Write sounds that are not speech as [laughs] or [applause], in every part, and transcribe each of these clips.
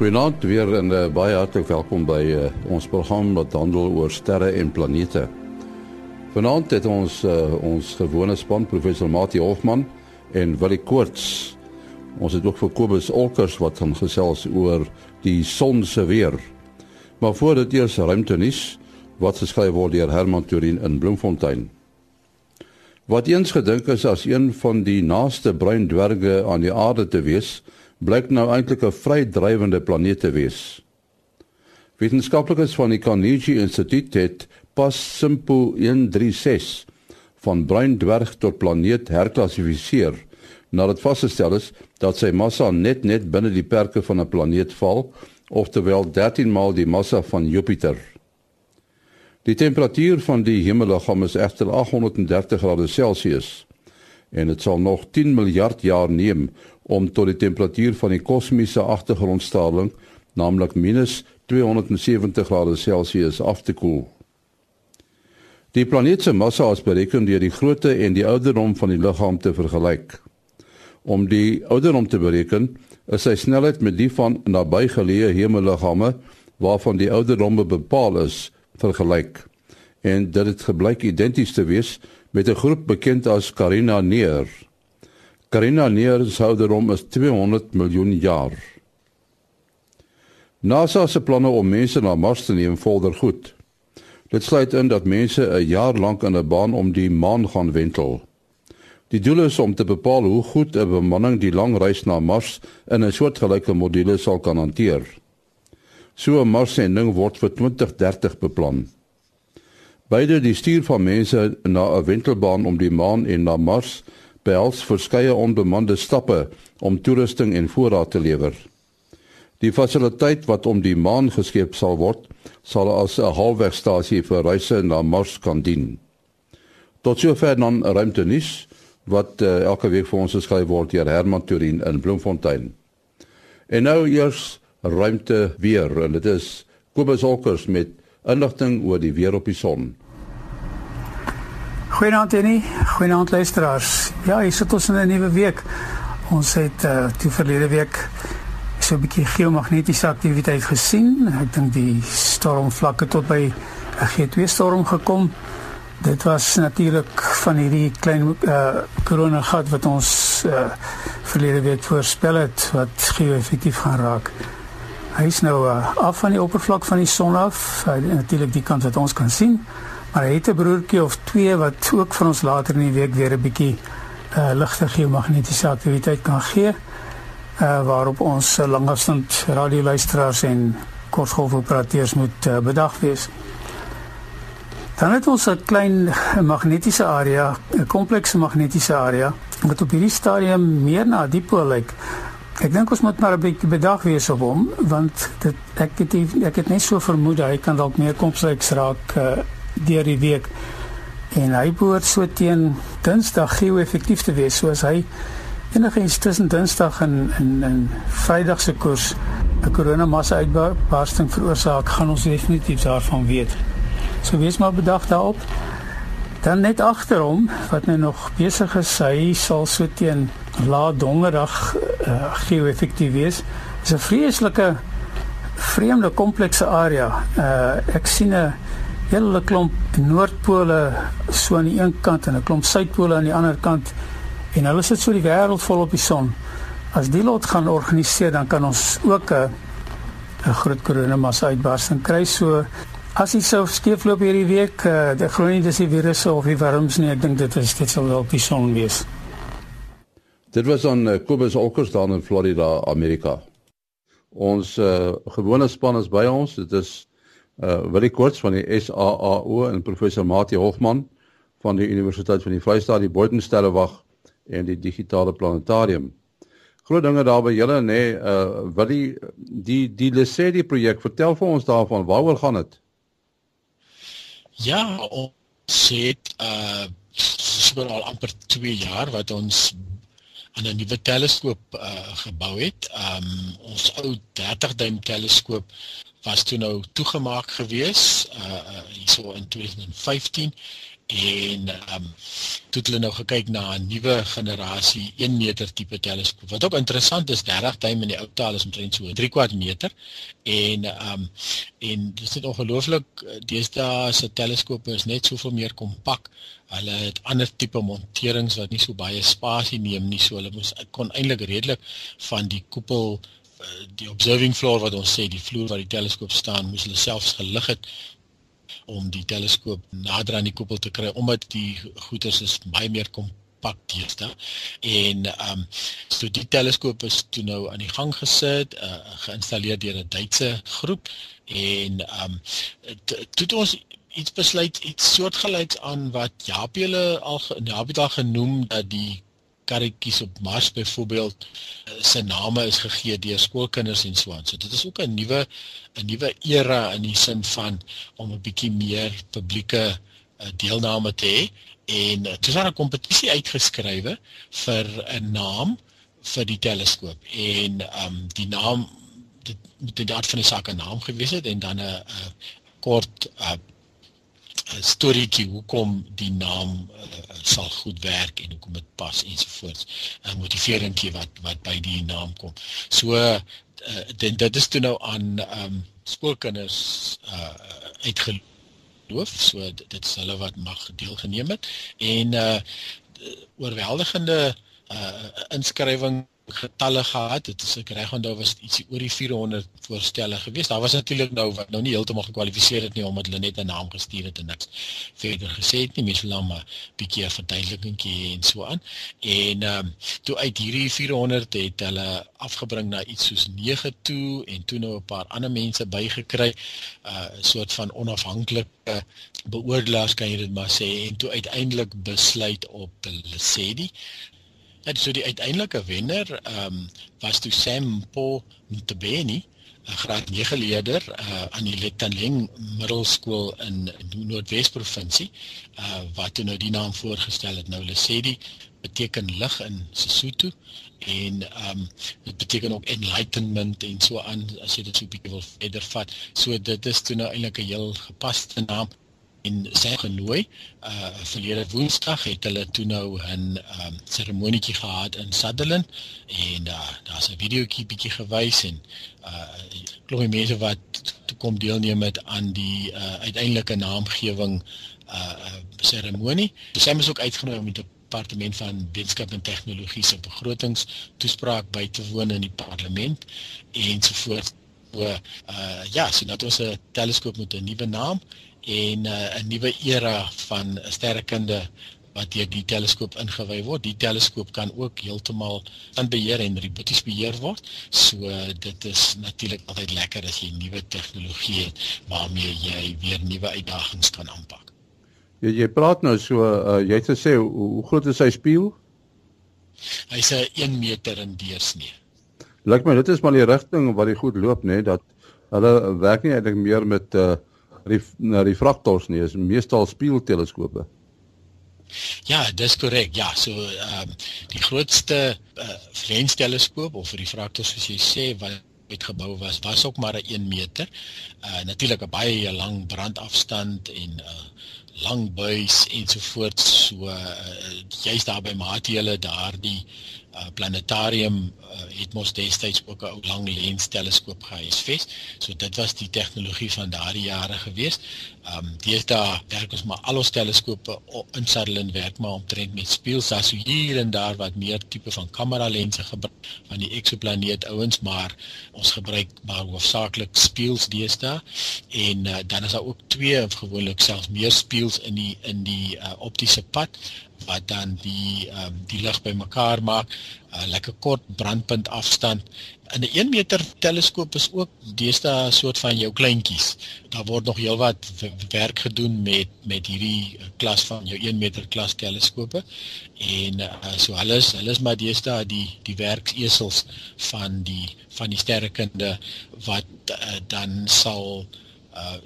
Goeienaand weer en uh, baie hartlik welkom by uh, ons program wat handel oor sterre en planete. Vanaand het ons uh, ons gewone span professor Mati Hofman en Willie Koorts. Ons het ook vir Kobus Olkers wat gaan gesels oor die son se weer. Maar voor dit eers ruimtenis wat geskryf word deur Herman Turin in Bloemfontein. Wat eens gedink is as een van die naaste bruin dwerge aan die aarde te wees, blyk nou eintlik 'n vrydrywende planeet te wees. Wetenskaplikes van die Carnegie Instituut het pas Simpo 136 van bruin dwerg tot planeet herklassifiseer nadat vasgestel is dat sy massa net net binne die perke van 'n planeet val, oftewel 13 maal die massa van Jupiter. Die temperatuur van die hemelliggaam is egter 830 grade Celsius en dit sal nog 10 miljard jaar neem om tot die temperatuur van die kosmiese agtergrondstraling, naamlik minus 270 grade Celsius af te koel. Die planeet se massa is bereken deur die grootte en die ouderdom van die liggaam te vergelyk. Om die ouderdom te bereken, is sy snelheid met die van nabygeleë hemelliggame waarvan die ouderdomme bepaal is, vergelyk. En dit het gebleik identies te wees met 'n groep bekend as Carina Neer. Carina Neer se ouderdom is 200 miljoen jaar. NASA se planne om mense na Mars te neem vorder goed. Dit sluit in dat mense 'n jaar lank in 'n baan om die maan gaan wentel. Die doel is om te bepaal hoe goed 'n bemanning die lang reis na Mars in 'n soortgelyke module sal kan hanteer. So 'n Mars-sending word vir 2030 beplan. Beide die stuur van mense na 'n wentelbaan om die maan en na Mars behels verskeie onbemande stappe om toerusting en voorraad te lewer. Die fasiliteit wat om die maan geskep sal word, sal as 'n halfwegstasie vir reise na Mars kan dien. Tot sover dan ruimtenis wat uh, elke week vir ons geskryf word deur Herman Turin in Bloemfontein. En nou eers ruimte weer en dit is Kobus Olkers met inligting oor die weer op die son. Goeienaand Annie, goeienaand luisteraars. Ja, hier sit ons in 'n nuwe week. Ons het uh die verlede week so 'n bietjie geomagnetiese aktiwiteit gesien. Ek dink die stormvlakke tot by 'n G2 storm gekom. Dit was natuurlik van hierdie klein uh korona gat wat ons uh verlede week voorspel het wat geo-effektief gaan raak. Hy is nou uh, af van die oppervlak van die son af, uh, natuurlik die kant wat ons kan sien. Maar hy het 'n broertjie of twee wat ook vir ons later in die week weer 'n bietjie uh ligte geomagnetiese aktiwiteit kan gee. Uh waarop ons uh, langafstand radioluisteraars en kortgolfoperateurs moet uh, bedag wees. Dan het ons 'n klein magnetiese area, 'n komplekse magnetiese area wat op hierdie stadium meer na 'n dipool lyk. Ek dink ons moet maar 'n bietjie bedag wees op hom want dit ek het ek het net so vermoed hy kan dalk meer kompleks raak uh deur die week en hy behoort so teen Dinsdag geo-effektief te wees soos hy enigiets tussen Dinsdag en en en Vrydag se koers 'n koronamassa uitbarsting veroorsaak gaan ons definitief daarvan weet. So wees maar bedag daarop. Dan net agter hom wat nou nog besig is, hy sal so teen laat donderdag uh, geo-effektief wees. Dis 'n vreeslike vreemde komplekse area. Uh, ek sien 'n hele klomp noordpole so aan die een kant en 'n klomp suidpole aan die ander kant en hulle sit so die wêreld vol op die son. As die lot gaan organiseer dan kan ons ook 'n 'n groot koronamassa uitbarsting kry so as dit sou skeefloop hierdie week, uh, die groen dis die virusse of die warms nie, ek dink dit is dit sal wel op die son wees. Dit was aan uh, Kobus Olkers daar in Florida, Amerika. Ons uh, gewone span is by ons. Dit is uh Willie Koorts van die SAAO en professor Mati Hofman van die Universiteit van die Vrystaat, die Buitensterrewag en die Digitale Planetarium. Groot dinge daar by julle nê, uh Willie, die die Lesedi projek, vertel vir ons daarvan, waaroor gaan dit? Ja, ons het uh so al amper 2 jaar wat ons aan 'n nuwe teleskoop uh gebou het. Um ons ou 30 duim teleskoop was toe nou toegemaak gewees uh, uh hierso in 2015 en ehm um, toe het hulle nou gekyk na 'n nuwe generasie 1 meter tipe teleskoop. Wat ook interessant is, 30 duim in die ou taal is omtrent so 3 kwart meter en ehm um, en dit is ongelooflik deesdae se teleskope is net soveel meer kompak. Hulle het ander tipe monterings wat nie so baie spasie neem nie, so hulle moes kon eintlik redelik van die koepel die observing floor wat ons sê die vloer waar die teleskoop staan moes hulle selfs gelig het om die teleskoop nader aan die koepel te kry omdat die goeders is baie meer kompak deesdae. En ehm um, so die teleskoop is toe nou aan die gang gesit, uh, geïnstalleer deur 'n Duitse groep en ehm um, toe ons iets besluit iets soortgelyks aan wat Japie hulle al Japie daar genoem dat die karretjies op Mars byvoorbeeld eh, se name is gegee deur skoolkinders en so aan. So dit is ook 'n nuwe 'n nuwe era in die sin van om 'n bietjie meer publieke uh, deelname te hê en uh, toe daar 'n kompetisie uitgeskrywe vir 'n naam vir die teleskoop en um die naam dit moet die daad van die saak 'n naam gewees het en dan 'n kort uh, 'n storieetjie hoekom die naam uh, sal goed werk en hoekom dit pas ensovoorts. 'n Motiveringkie wat wat by die naam kom. So uh, dit dit is toe nou aan ehm um, skoolkinders uh uitgeloof. So dit is hulle wat mag deelgeneem het en uh oorweldigende uh inskrywing getalle gehad. Dit is ek reg onthou was ietsie oor die 400 voorstelle gewees. Daar was natuurlik nou wat nou nie heeltemal gekwalifiseer het nie omdat hulle net 'n naam gestuur het en niks verder gesê het nie. Mense wil maar 'n bietjie 'n verduidelikingkie en so aan. En ehm um, toe uit hierdie 400 het hulle afgebring na iets soos 9 toe en toe nou 'n paar ander mense bygekry. 'n uh, soort van onafhanklike beoordelaars kan jy dit maar sê en toe uiteindelik besluit op Lesedi Ja, so die uiteindelike wenner ehm um, was toe Sam Paul Ntebeni, 'n graad 9 leerder uh, aan die Letaneng Middelskool in Noordwes provinsie, uh, wat nou die naam voorgestel het. Nou Lesedi beteken lig in Sesotho en ehm um, dit beteken ook enlightenment en so aan as jy dit so 'n bietjie wil verder vat. So dit is toe nou eintlik 'n heel gepaste naam en sy genooi. Uh verlede Woensdag het hulle toe nou 'n um seremonietjie gehad in Sutherland en uh daar's 'n videoetjie bietjie gewys en uh glo die mense wat toe kom deelneem het aan die uh uiteindelike naamgewing uh seremonie. Sy is ook uitgenooi om die departement van wetenskap en tegnologie se begrotings toespraak by te woon in die parlement ensovoorts. So uh ja, so dat ons 'n teleskoop met 'n nuwe naam en uh, 'n nuwe era van sterrekunde wat deur die teleskoop ingewy word. Die teleskoop kan ook heeltemal in beheer en roboties beheer word. So uh, dit is natuurlik altyd lekker as jy nuwe tegnologie het waarmee jy weer nuwe uitdagings kan aanpak. Jy jy praat nou so uh, jy het gesê hoe, hoe groot is sy spieël? Hy's 'n 1 meter in deursnee. Lyk my dit is maar die rigting wat hy goed loop nê nee, dat hulle werk nie eintlik meer met uh, ref, na refraktors nie, is meestal spieelteleskope. Ja, dis korrek. Ja, so ehm um, die grootste uh, lensteleskoop of refraktors soos jy sê wat uitgebou was, was ook maar 'n 1 meter. Uh natuurlik 'n baie lang brandafstand en uh, lang buis ensovoorts. So uh, jy's daar by Maatjie daardie uh, planetarium uh, het mos destyds ook 'n ou lang lens teleskoop gehuisves. So dit was die tegnologie van daardie jare gewees. Ehm um, deesdae werk ons maar al ons teleskope in Sutherland werk maar omtrent met spieëls daar so hier en daar wat meer tipe van kamera lense gebruik van die eksoplaneet ouens maar ons gebruik maar hoofsaaklik spieëls deesdae. En uh, dan is daar ook twee of gewoonlik selfs meer spieëls in die in die uh, optiese pad wat dan die um, die lig bymekaar maak, uh, lekker kort brandpunt afstand. In 'n 1 meter teleskoop is ook deesdae 'n soort van jou kleintjies. Daar word nog heelwat werk gedoen met met hierdie uh, klas van jou 1 meter klas teleskope. En uh, so hulle is hulle is maar deesdae die die werksesels van die van die sterrekunde wat uh, dan sal uh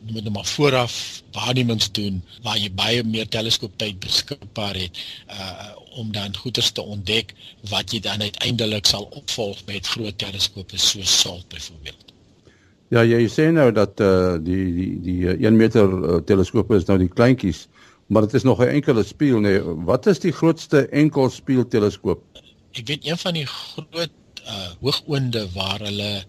jy moet nou maar vooraf waarnemings doen waar jy baie meer teleskooptyd beskikbaar het uh om dan goeders te ontdek wat jy dan uiteindelik sal opvolg met groot teleskope soos SALT byvoorbeeld. Ja, jy sê nou dat uh, die die die 1 meter uh, teleskope is nou die kleintjies, maar dit is nog 'n enkele spieël nee. Wat is die grootste enkel spieël teleskoop? Ek weet een van die groot uh hoogoonde waar hulle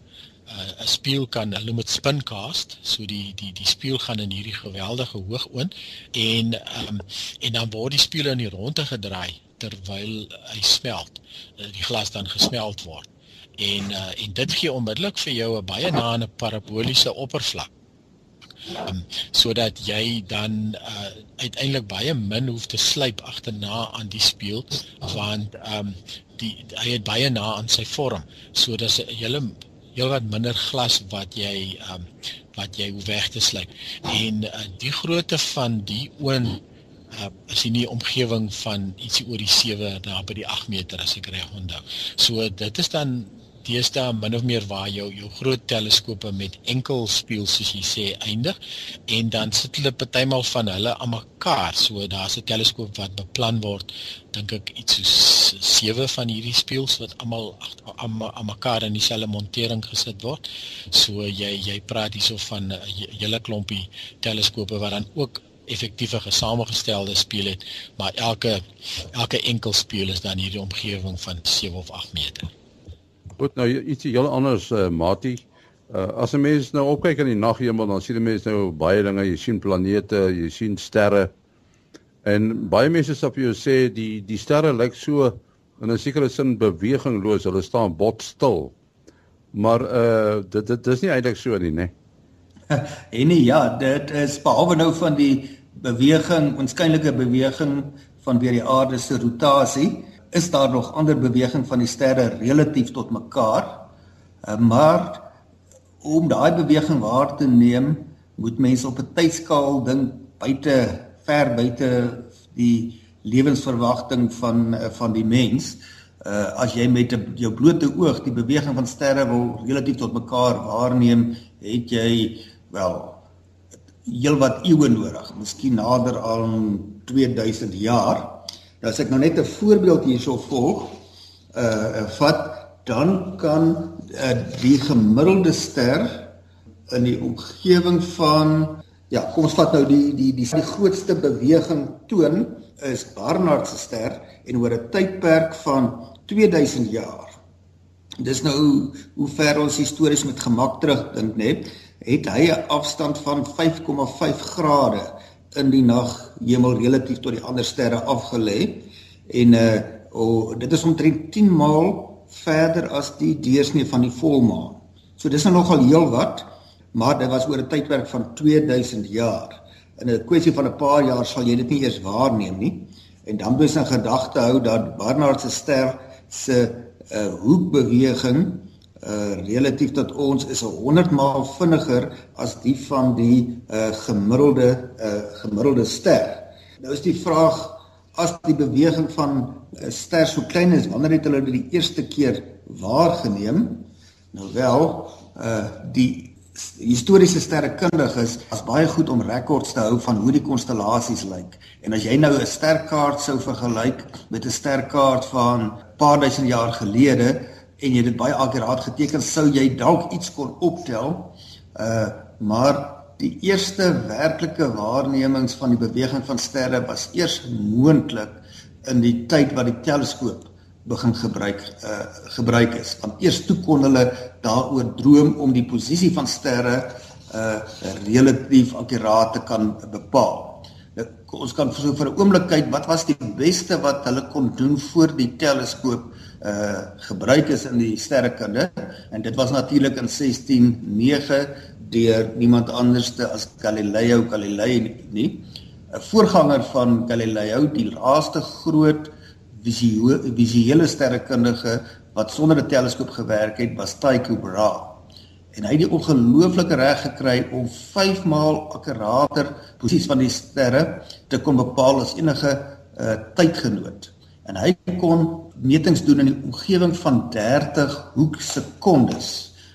uh, 'n spieël kan hulle moet spincast so die die die spieël gaan in hierdie geweldige hoogoond en um, en dan word die spieël in die ronde gedraai terwyl hy smelt uh, die glas dan gesmelt word. En uh, en dit gee onmiddellik vir jou 'n baie na 'n paraboliese oppervlak um, sodat jy dan uh, uiteindelik baie min hoef te slyp agterna aan die spieël want um, die hy het baie na aan sy vorm so dis 'n hele heelwat minder glas wat jy um wat jy hoef weg te slyp. En uh, die grootte van die oon uh, is in die omgewing van ietsie oor die 7 na by die 8 meter as ek reg onthou. So dit is dan deesdae min of meer waar jou jou groot teleskope met enkel spieël soos jy sê eindig en dan sit hulle partymal van hulle aan mekaar so daar's 'n teleskoop wat beplan word dink ek iets so sewe van hierdie spieëls wat almal aan mekaar in dieselfde montering gesit word so jy jy praat hierso van 'n hele klompie teleskope wat dan ook effektiewe gesamengestelde spieël het maar elke elke enkel spieël is dan hierdie omgewing van 7 of 8 meter Goed nou ietsie heel anders uh, Mati. Uh, as 'n mens nou opkyk in die naghemel dan sien 'n mens nou baie dinge, jy sien planete, jy sien sterre. En baie mense sê op jou sê die die sterre lyk so in 'n sekere sin bewegingloos, hulle staan bot stil. Maar uh dit dit dis nie eintlik so nie, né? [laughs] en nee, ja, dit is behalwe nou van die beweging, onskynlike beweging van weer die aarde se rotasie, is daar nog ander beweging van die sterre relatief tot mekaar. Uh, maar om daai beweging waar te neem, moet mense op 'n tydskaal dink buite ver buite die lewensverwagting van uh, van die mens. Uh as jy met jou blote oog die beweging van sterre wil relatief tot mekaar waarneem, het jy wel heelwat eeue nodig, miskien nader aan 2000 jaar. Nou as ek nou net 'n voorbeeld hierso volg, uh vat dan kan uh, die gemiddelde ster in die omgewing van ja, kom ons vat nou die die die die grootste beweging toon is Barnard se ster en oor 'n tydperk van 2000 jaar. Dis nou hoe ver ons histories met gemak terugdink net, het hy 'n afstand van 5,5 grade in die nag hemel relatief tot die ander sterre afgelê en uh oh, dit is omtrent 10 maal verder as die deursnee van die volmaan. So dis nou nogal heel wat, maar dit was oor 'n tydperk van 2000 jaar. In 'n kwessie van 'n paar jaar sal jy dit nie eers waarneem nie. En dan moet jy in gedagte hou dat Barnard se ster se uh hoekbeweging uh relatief tot ons is 'n 100 maal vinniger as die van die uh gemiddelde uh gemiddelde ster. Nou is die vraag as die beweging van 'n ster so klein is, wanneer het hulle dit die eerste keer waargeneem? Nou wel, uh die historiese sterrekundiges is baie goed om rekords te hou van hoe die konstellasies lyk. En as jy nou 'n sterkaart sou vergelyk met 'n sterkaart van paar duisend jaar gelede, en jy dit baie akkuraat geteken sou jy dalk iets kon optel. Uh maar die eerste werklike waarnemings van die beweging van sterre was eers moontlik in die tyd wat die teleskoop begin gebruik uh gebruik is. Want eers toe kon hulle daaroor droom om die posisie van sterre uh relatief akkuraat te kan bepaal. Nou, ons kan so vir 'n oomblik kyk wat was die beste wat hulle kon doen voor die teleskoop uh gebruik is in die sterrekunde en dit was natuurlik in 169 deur niemand anderste as Galileo Galilei nie 'n voorganger van Galileo die laaste groot visuele sterrekundige wat sonder 'n teleskoop gewerk het was Tycho Brahe en hy het die ongelooflike reg gekry om 5 maal akkurater posisies van die sterre te kon bepaal as enige uh, tydgenoot en hy kon metings doen in die omgewing van 30 hoeksekondes.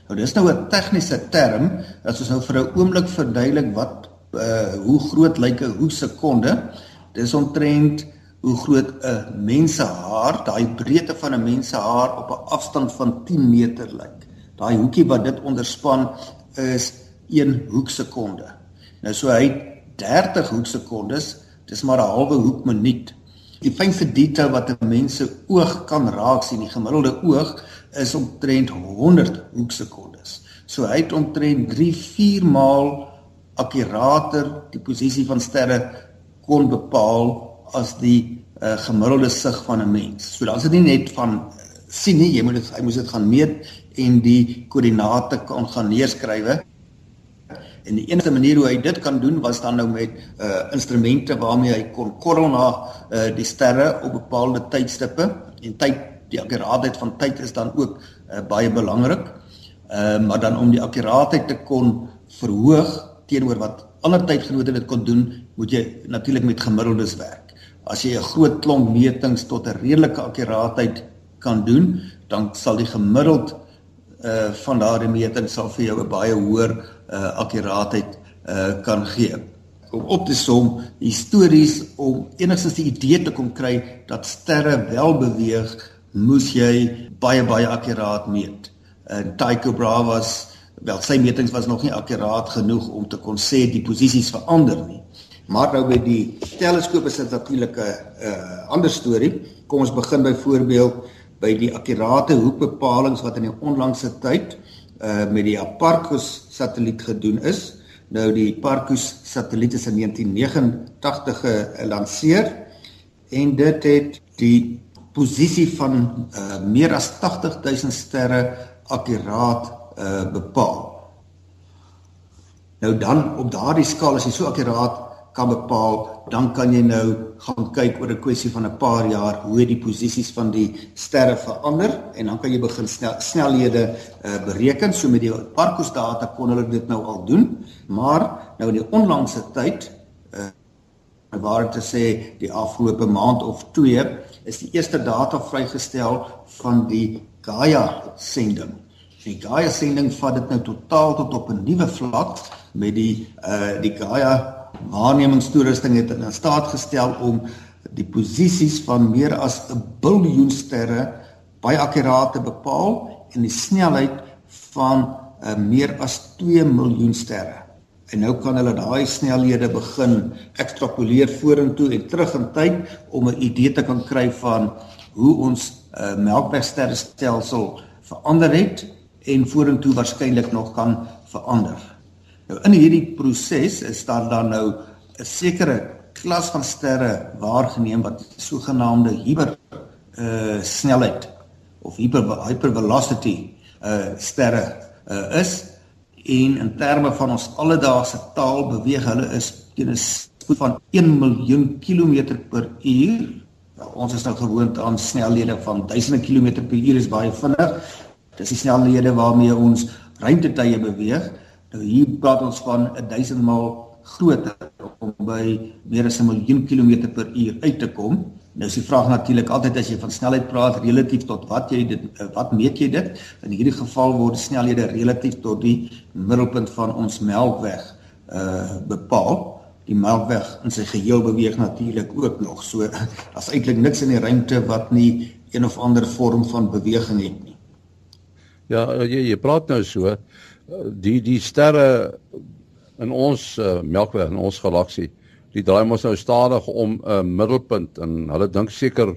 Nou dis nou 'n tegniese term dat ons nou vir 'n oomblik verduidelik wat uh hoe groot lyk 'n hoeksekonde. Dis omtrent hoe groot 'n mensehaar, daai breedte van 'n mensehaar op 'n afstand van 10 meter lyk. Daai hoekie wat dit onderspan is 1 hoeksekonde. Nou so hy 30 hoeksekondes, dis maar 'n halwe hoekminuut. Die fynste detail wat 'n mens se oog kan raak sien, die gemiddelde oog is omtrent 100 hoeksekondes. So hy het omtrent 3-4 maal akkurater die posisie van sterre kon bepaal as die uh, gemiddelde sig van 'n mens. So dan is dit nie net van uh, sien nie, jy moet dit hy moes dit gaan meet en die koördinate kan gaan neerskrywe. En die enigste manier hoe hy dit kan doen was dan nou met uh instrumente waarmee hy kon korrel na uh die sterre op bepaalde tydstippe en tyd die akkuraatheid van tyd is dan ook uh, baie belangrik. Ehm uh, maar dan om die akkuraatheid te kon verhoog teenoor wat ander tydgenote dit kon doen, moet jy natuurlik met gemiddeldes werk. As jy 'n groot klomp metings tot 'n redelike akkuraatheid kan doen, dan sal die gemiddeld uh van daardie meting sal vir jou 'n baie hoër uh akkuraatheid uh kan gee. Om op te som, histories om enigstens die idee te kom kry dat sterre wel beweeg moes jy baie baie akkuraat meet. En Tycho Brahe was wel sy metings was nog nie akkuraat genoeg om te kon sê die posisies verander nie. Maar nou met die teleskoop is dit natuurlik 'n uh, ander storie. Kom ons begin byvoorbeeld by die akkurate hoekbepalings wat in die onlangse tyd uh met die Hipparcos satelliet gedoen is. Nou die Hipparcos satelliet is in 1989 gelanseer en dit het die posisie van uh, meer as 80000 sterre akkuraat uh, bepaal. Nou dan op daardie skaal as jy so akkuraat kan bepaal, dan kan jy nou gaan kyk oor 'n kwessie van 'n paar jaar hoe die posisies van die sterre verander en dan kan jy begin snel, snelhede uh, bereken. So met die Parkos data kon hulle dit nou al doen, maar nou in die onlangse tyd uh, waar te sê die afgelope maand of 2 is die eerste data vrygestel van die Gaia sending. Die Gaia sending vat dit nou totaal tot op 'n nuwe vlak met die uh die Gaia waarnemingstoerusting het in staat gestel om die posisies van meer as 'n biljoen sterre baie akkuraat te bepaal en die snelheid van uh, meer as 2 miljoen sterre. En nou kan hulle daai snelhede begin ekstrapoleer vorentoe en terug in tyd om 'n idee te kan kry van hoe ons uh, Melkwegsterrestelsel verander het en vorentoe waarskynlik nog kan verander. Nou in hierdie proses is daar dan nou 'n sekere klas van sterre waargeneem wat sogenaamde hyper uh snelheid of hyper hypervelocity uh sterre uh is en in terme van ons alledaagse taal beweeg hulle is teen 'n spoed van 1 miljoen kilometer per uur. Nou, ons is nou gewoond aan snelhede van duisende kilometer per uur is baie vinnig. Dis die snelhede waarmee ons ruimtetye beweeg. Nou hier praat ons van 1000 maal groter om by meer as 'n miljoen kilometer per uur uit te kom. Nou is die vraag natuurlik altyd as jy van snelheid praat relatief tot wat jy dit eh, wat meet jy dit? In hierdie geval word snelhede relatief tot die middelpunt van ons Melkweg uh bepaal. Die Melkweg in sy geheel beweeg natuurlik ook nog. So [laughs] as eintlik niks in die ruimte wat nie een of ander vorm van beweging het nie. Ja, jy jy praat nou so die die sterre in ons uh, Melkweg in ons galaksie die draai mos nou stadig om 'n uh, middelpunt en hulle dink seker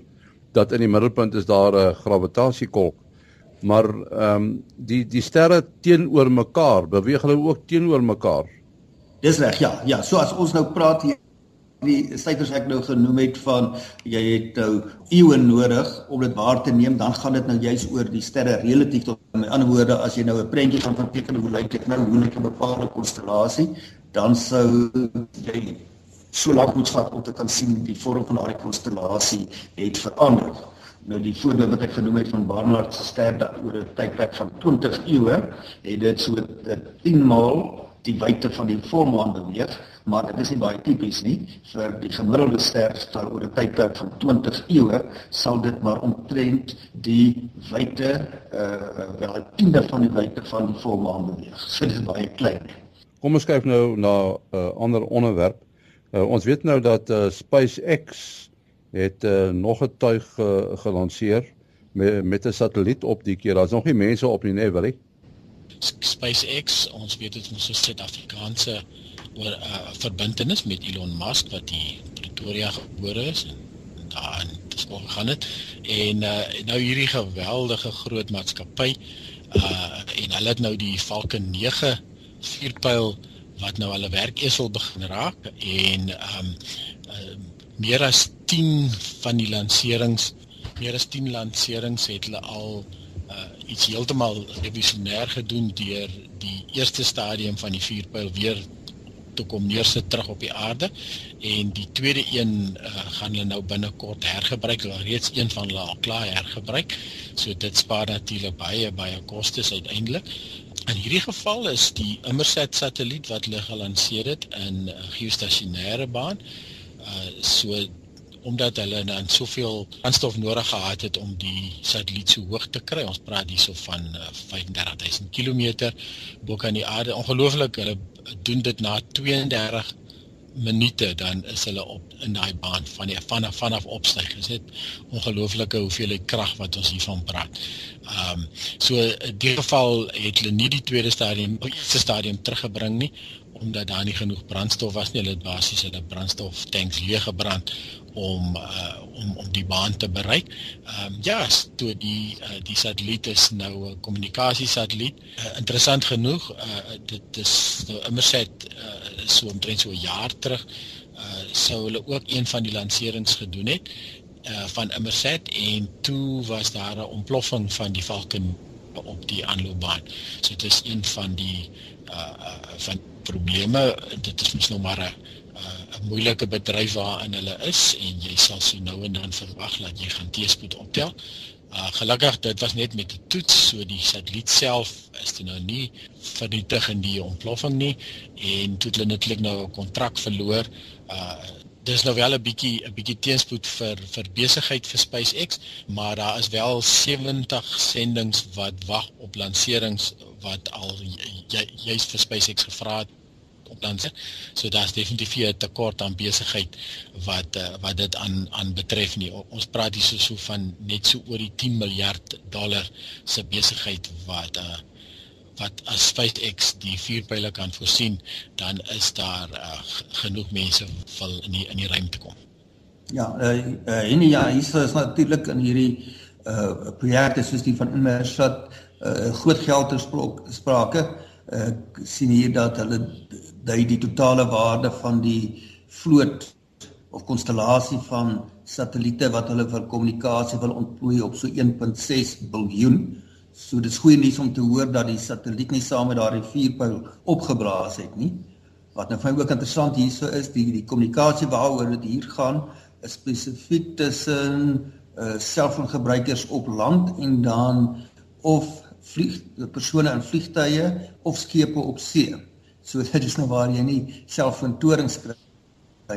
dat in die middelpunt is daar 'n gravitasiekolk. Maar ehm um, die die sterre teenoor mekaar, beweeg hulle ook teenoor mekaar. Dis reg, ja. Ja, so as ons nou praat hier die syfers ek nou genoem het van jy het nou eeue nodig om dit waar te neem, dan gaan dit nou juis oor die sterre relatief tot met ander woorde as jy nou 'n prentjie van verteken hoe lyk dit nou hoe lyk 'n bepaalde konstellasie, dan sou jy so lank moet vat om te kan sien die vorm van daardie konstellasie het verander. Nou die voorbeeld wat ek genoem het van Barnard se ster dat oor 'n tydperk van 20 eeue het dit so 10 maal die wyte van die volmaan beweeg, maar dit is nie baie tipies nie vir die gemiddelde ster stel oor 'n tydperk van 20 eeue sal dit maar omtrent die wyte uh wel 'n tiende van die wyte van die volmaan beweeg. So dit is baie klein. Kom ons kyk nou na 'n uh, ander onderwerp. Uh, ons weet nou dat uh, SpaceX het uh, nog 'n tuig uh, gelanseer met 'n satelliet op die keer. Daar's nog nie mense op nie, nee, wel nie. SpaceX, ons weet dit is 'n Suid-Afrikaanse oor 'n uh, verbintenis met Elon Musk wat die Pretoria gebore is en daar dis ook gaan dit en uh, nou hierdie geweldige groot maatskappy uh en hulle het nou die Falcon 9 vuurpyl wat nou hulle werkesel begin raak en um uh, meer as 10 van die lanserings meer as 10 lanserings het hulle al uh, iets heeltemal revolusionêr gedoen deur die eerste stadium van die vuurpyl weer toe kom neersit terug op die aarde. En die tweede een uh, gaan hulle nou binnekort hergebruik. Hulle reeds een van hulle al klaar hergebruik. So dit spaar natuurlik baie baie kostes uiteindelik. In hierdie geval is die Immersat satelliet wat hulle gelanseer het in 'n geostasionêre baan uh, so omdat hulle dan soveel aanstof nodig gehad het om die satelliet so hoog te kry. Ons praat hierso van uh, 35000 km bo kan die aarde. Ongelooflik, hulle doen dit na 32 minute dan is hulle op in daai baan van die vanaf vanaf opstyg. Dit is net ongelooflike hoeveelheid krag wat ons hiervan praat. Ehm um, so in die geval het hulle nie die tweede stadium, die eerste stadium teruggebring nie omdat daar nie genoeg brandstof was nie. Hulle het basies hulle brandstof tanks leeg gebrand om uh, om om die baan te bereik. Ehm um, ja, toe die uh, die satelliet is nou 'n kommunikasiesatelliet. Uh, interessant genoeg, uh, dit is nou immer sê uh, so omtrent so 'n jaar terug uh, sou hulle ook een van die lanserings gedoen het uh, van Immersat en toe was daar 'n ontploffing van die Falcon op die aanloopbaan. So dit is een van die uh van probleme. Dit is mos nou maar 'n 'n moeilike bedryf waarin hulle is en jy sal so nou en dan verwag dat jy gaan teespoed optel. Uh gelukkig dit was net met 'n toets, so die satelliet self is dit nou nie vernietig in die ontploffing nie en toe hulle netlik nou 'n kontrak verloor. Uh dis nou wel 'n bietjie 'n bietjie teenspoed vir vir besigheid vir SpaceX, maar daar is wel 70 sendinge wat wag op lanserings wat al juist vir SpaceX gevra het op landse. So daar's definitief 'n tekort aan besigheid wat uh, wat dit aan aan betref nie. Ons praat hier so so van net so oor die 10 miljard dollar se besigheid wat uh, wat as SpaceX die vuurpyle kan voorsien, dan is daar uh, genoeg mense wil in die in die ruimte kom. Ja, eh uh, en ja, hier is natuurlik in hierdie uh projekte soos die van Inmarsat uh groot geld ter sprake. Ek uh, sien hier dat hulle dui die totale waarde van die vloot of konstellasie van satelliete wat hulle vir kommunikasie wil ontplooi op so 1.6 biljoen. So dis goeie nuus om te hoor dat die satelliet nie saam met daardie vuurpyl opgeblaas het nie. Wat nou vir my ook interessant hierso is, die die kommunikasie waaroor dit hier gaan, is spesifiek tussen uh selfoongebruikers op land en dan of vlieg persone in vliegtye of skepe op see. So [laughs] dit is nou waar jy nie selfvertorings kry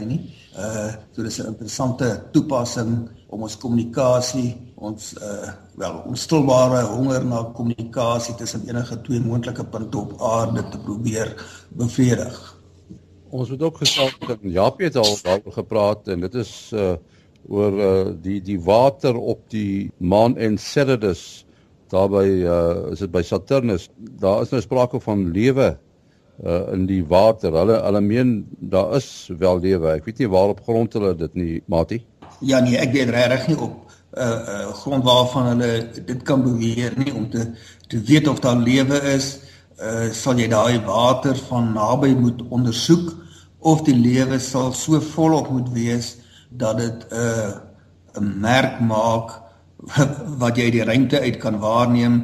nie. Uh so dis 'n interessante toepassing om ons kommunikasie, ons uh wel, ons stilbare honger na kommunikasie tussen enige twee moontlike punte op aarde te probeer bevredig. Ons het ook gesê dat Japie het al daaroor gepraat en dit is uh oor uh die die water op die maan Enceladus daarby uh is dit by Saturnus. Daar is nou sprake van lewe uh in die water. Hulle hulle meen daar is wel lewe. Ek weet nie waarop grond hulle dit nie, Matie. Ja nee, ek weet regtig nie op uh uh grond waarvan hulle dit kan beweer nie om te te weet of daar lewe is. Uh sal jy daai water van naby moet ondersoek of die lewe sal so volop moet wees dat dit 'n uh, 'n merk maak [laughs] wat jy die ruimte uit kan waarneem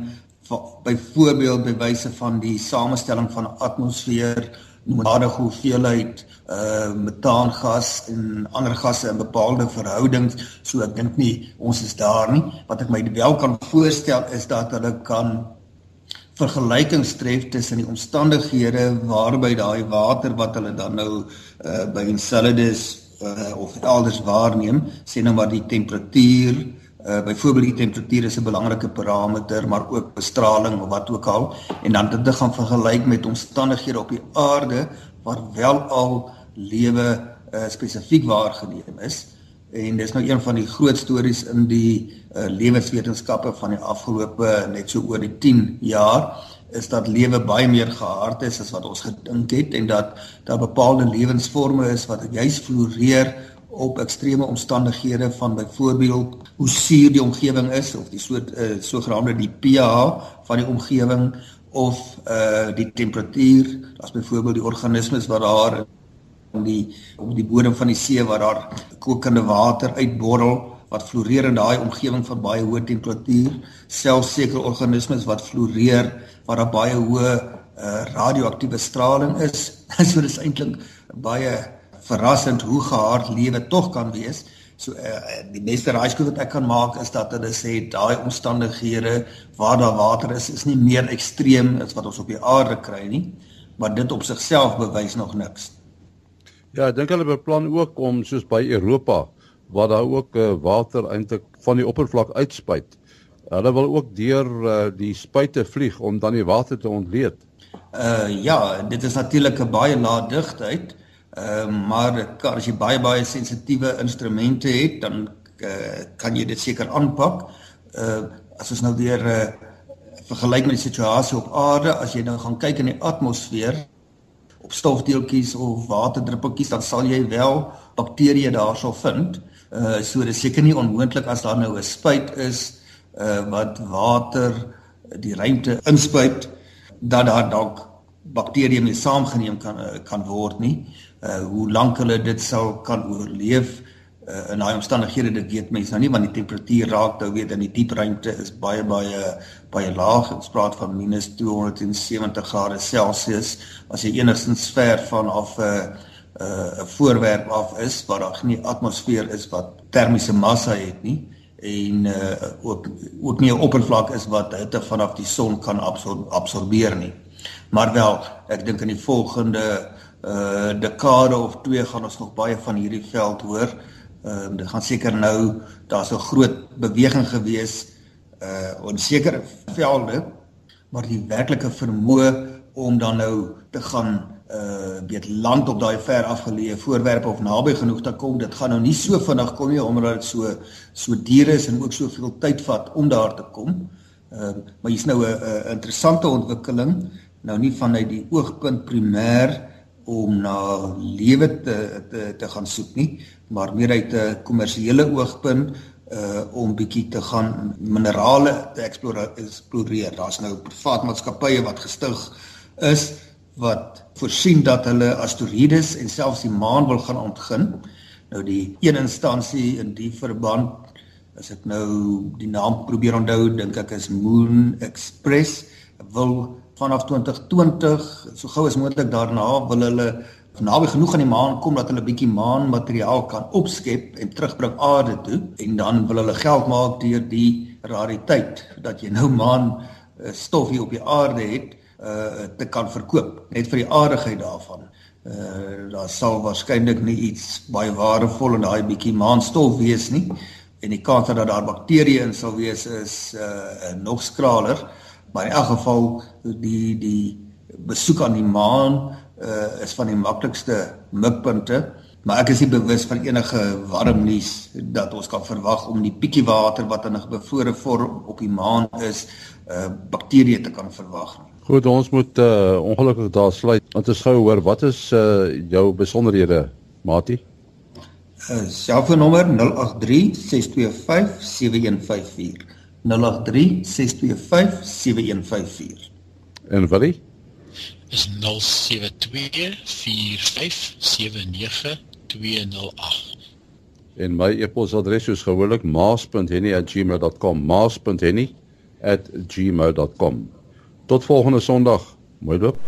byvoorbeeld by wyse van die samestelling van 'n atmosfeer, noemenswaardige hoeveelheid uh metaangas en ander gasse in bepaalde verhoudings. So ek dink nie ons is daar nie. Wat ek my wel kan voorstel is dat hulle kan vergelykings tref tussen die omstandighede waarby daai water wat hulle dan nou uh by Enceladus uh of elders waarneem, sê nou maar die temperatuur, Uh byvoorbeeld die temperatuur is 'n belangrike parameter, maar ook bestraling of wat ook al en dan dit gaan vergelyk met omstandighede op die aarde waar wel al lewe uh spesifiek waargeneem is. En dis nou een van die groot stories in die uh lewenswetenskappe van die afgelope net so oor die 10 jaar is dat lewe baie meer gehard is as wat ons gedink het en dat daar bepaalde lewensvorme is wat juis floreer op ekstreme omstandighede van byvoorbeeld hoe suur die omgewing is of die soort uh, sogenaamde die pH van die omgewing of uh die temperatuur. Daar's byvoorbeeld die organismes wat daar in die op die bodem van die see waar daar kokende water uitborrel wat floreer in daai omgewing van baie hoë temperatuur. Selfs sekere organismes wat floreer waar daar baie hoë uh radioaktiewe straling is. [laughs] So dis eintlik baie verrassend hoe gehard lewe tog kan wees. So uh, die beste raaiskoot wat ek kan maak is dat hulle sê daai omstandighede waar daar water is is nie meer ekstreem as wat ons op die aarde kry nie, maar dit op sigself bewys nog niks. Ja, ek dink hulle beplan ook om soos by Europa waar daar ook uh, water eintlik van die oppervlak uitspuit. Hulle wil ook deur uh, die spuite vlieg om dan die water te ontleed. Uh ja, dit is natuurlik 'n baie lae digtheid. Ehm uh, maar kan, as jy baie baie sensitiewe instrumente het, dan uh, kan jy dit seker aanpak. Uh as ons nou weer uh, vergelyk met die situasie op aarde, as jy nou gaan kyk in die atmosfeer op stofdeeltjies of waterdruppeltjies, dan sal jy wel bakterieë daarso vind. Uh so dis seker nie onmoontlik as daar nou 'n spuit is uh wat water die ruimte inspuit dat daar dalk bakterieë mee saamgeneem kan kan word nie uh hoe lank hulle dit sal kan oorleef uh, in daai omstandighede dit weet mense nou nie want die temperatuur raak nou weet in die diep ruimte is baie baie baie laag ons praat van minus 270 grade Celsius as jy enigstens ver van af 'n uh, 'n uh, voorwerp af is waar daar nie atmosfeer is wat termiese massa het nie en uh, ook ook nie 'n oppervlak is wat hitte vanaf die son kan absor absorbeer nie. Maar wel, ek dink in die volgende uh dekade of twee gaan ons nog baie van hierdie veld hoor. Ehm uh, dit gaan seker nou daar's 'n groot beweging gewees uh op sekere velde, maar die werklike vermoë om dan nou te gaan uh weet land op daai ver afgeleë voorwerpe of naby genoeg te kom, dit gaan nou nie so vinnig kom nie omdat dit so so duur is en ook soveel tyd vat om daar te kom. Ehm uh, maar hier's nou 'n interessante ontwikkeling nou nie vanuit die oogpunt primêr om na lewe te te te gaan soek nie, maar meer uit 'n kommersiële oogpunt uh om bietjie te gaan minerale te eksploreer. Daar's nou privaat maatskappye wat gestig is wat voorsien dat hulle asteroïdes en selfs die maan wil gaan ontgin. Nou die een instansie in die verband as ek nou die naam probeer onthou, dink ek is Moon Express wil vanaf 2020 so gou as moontlik daarna wil hulle naby genoeg aan die maan kom dat hulle bietjie maanmateriaal kan opskep en terugbring aarde toe en dan wil hulle geld maak deur die rariteit dat jy nou maan eh, stof hier op die aarde het uh te kan verkoop net vir die aardigheid daarvan. Uh daar sal waarskynlik nie iets baie waardevol in daai bietjie maanstof wees nie en die kans dat daar bakterieë in sal wees is uh nog skraler. Uh maar in elk geval die die besoek aan die maan uh, is van die maklikste mikpunte maar ek is nie bewus van enige warm nuus dat ons kan verwag om die bietjie water wat in 'n bevrore vorm op die maan is uh, bakterieë te kan verwag nie. Goed, ons moet uh, ongelukkig daar sluit. Want ons gou hoor wat is uh, jou besonderhede, Mati? Uh, selfoonnommer 083 625 7154. 0836257154. En wat is? Is 0724579208. En my e-posadres is gewoonlik maas.henny@gmail.com. maas.henny@gmail.com. Tot volgende Sondag. Mooi loop.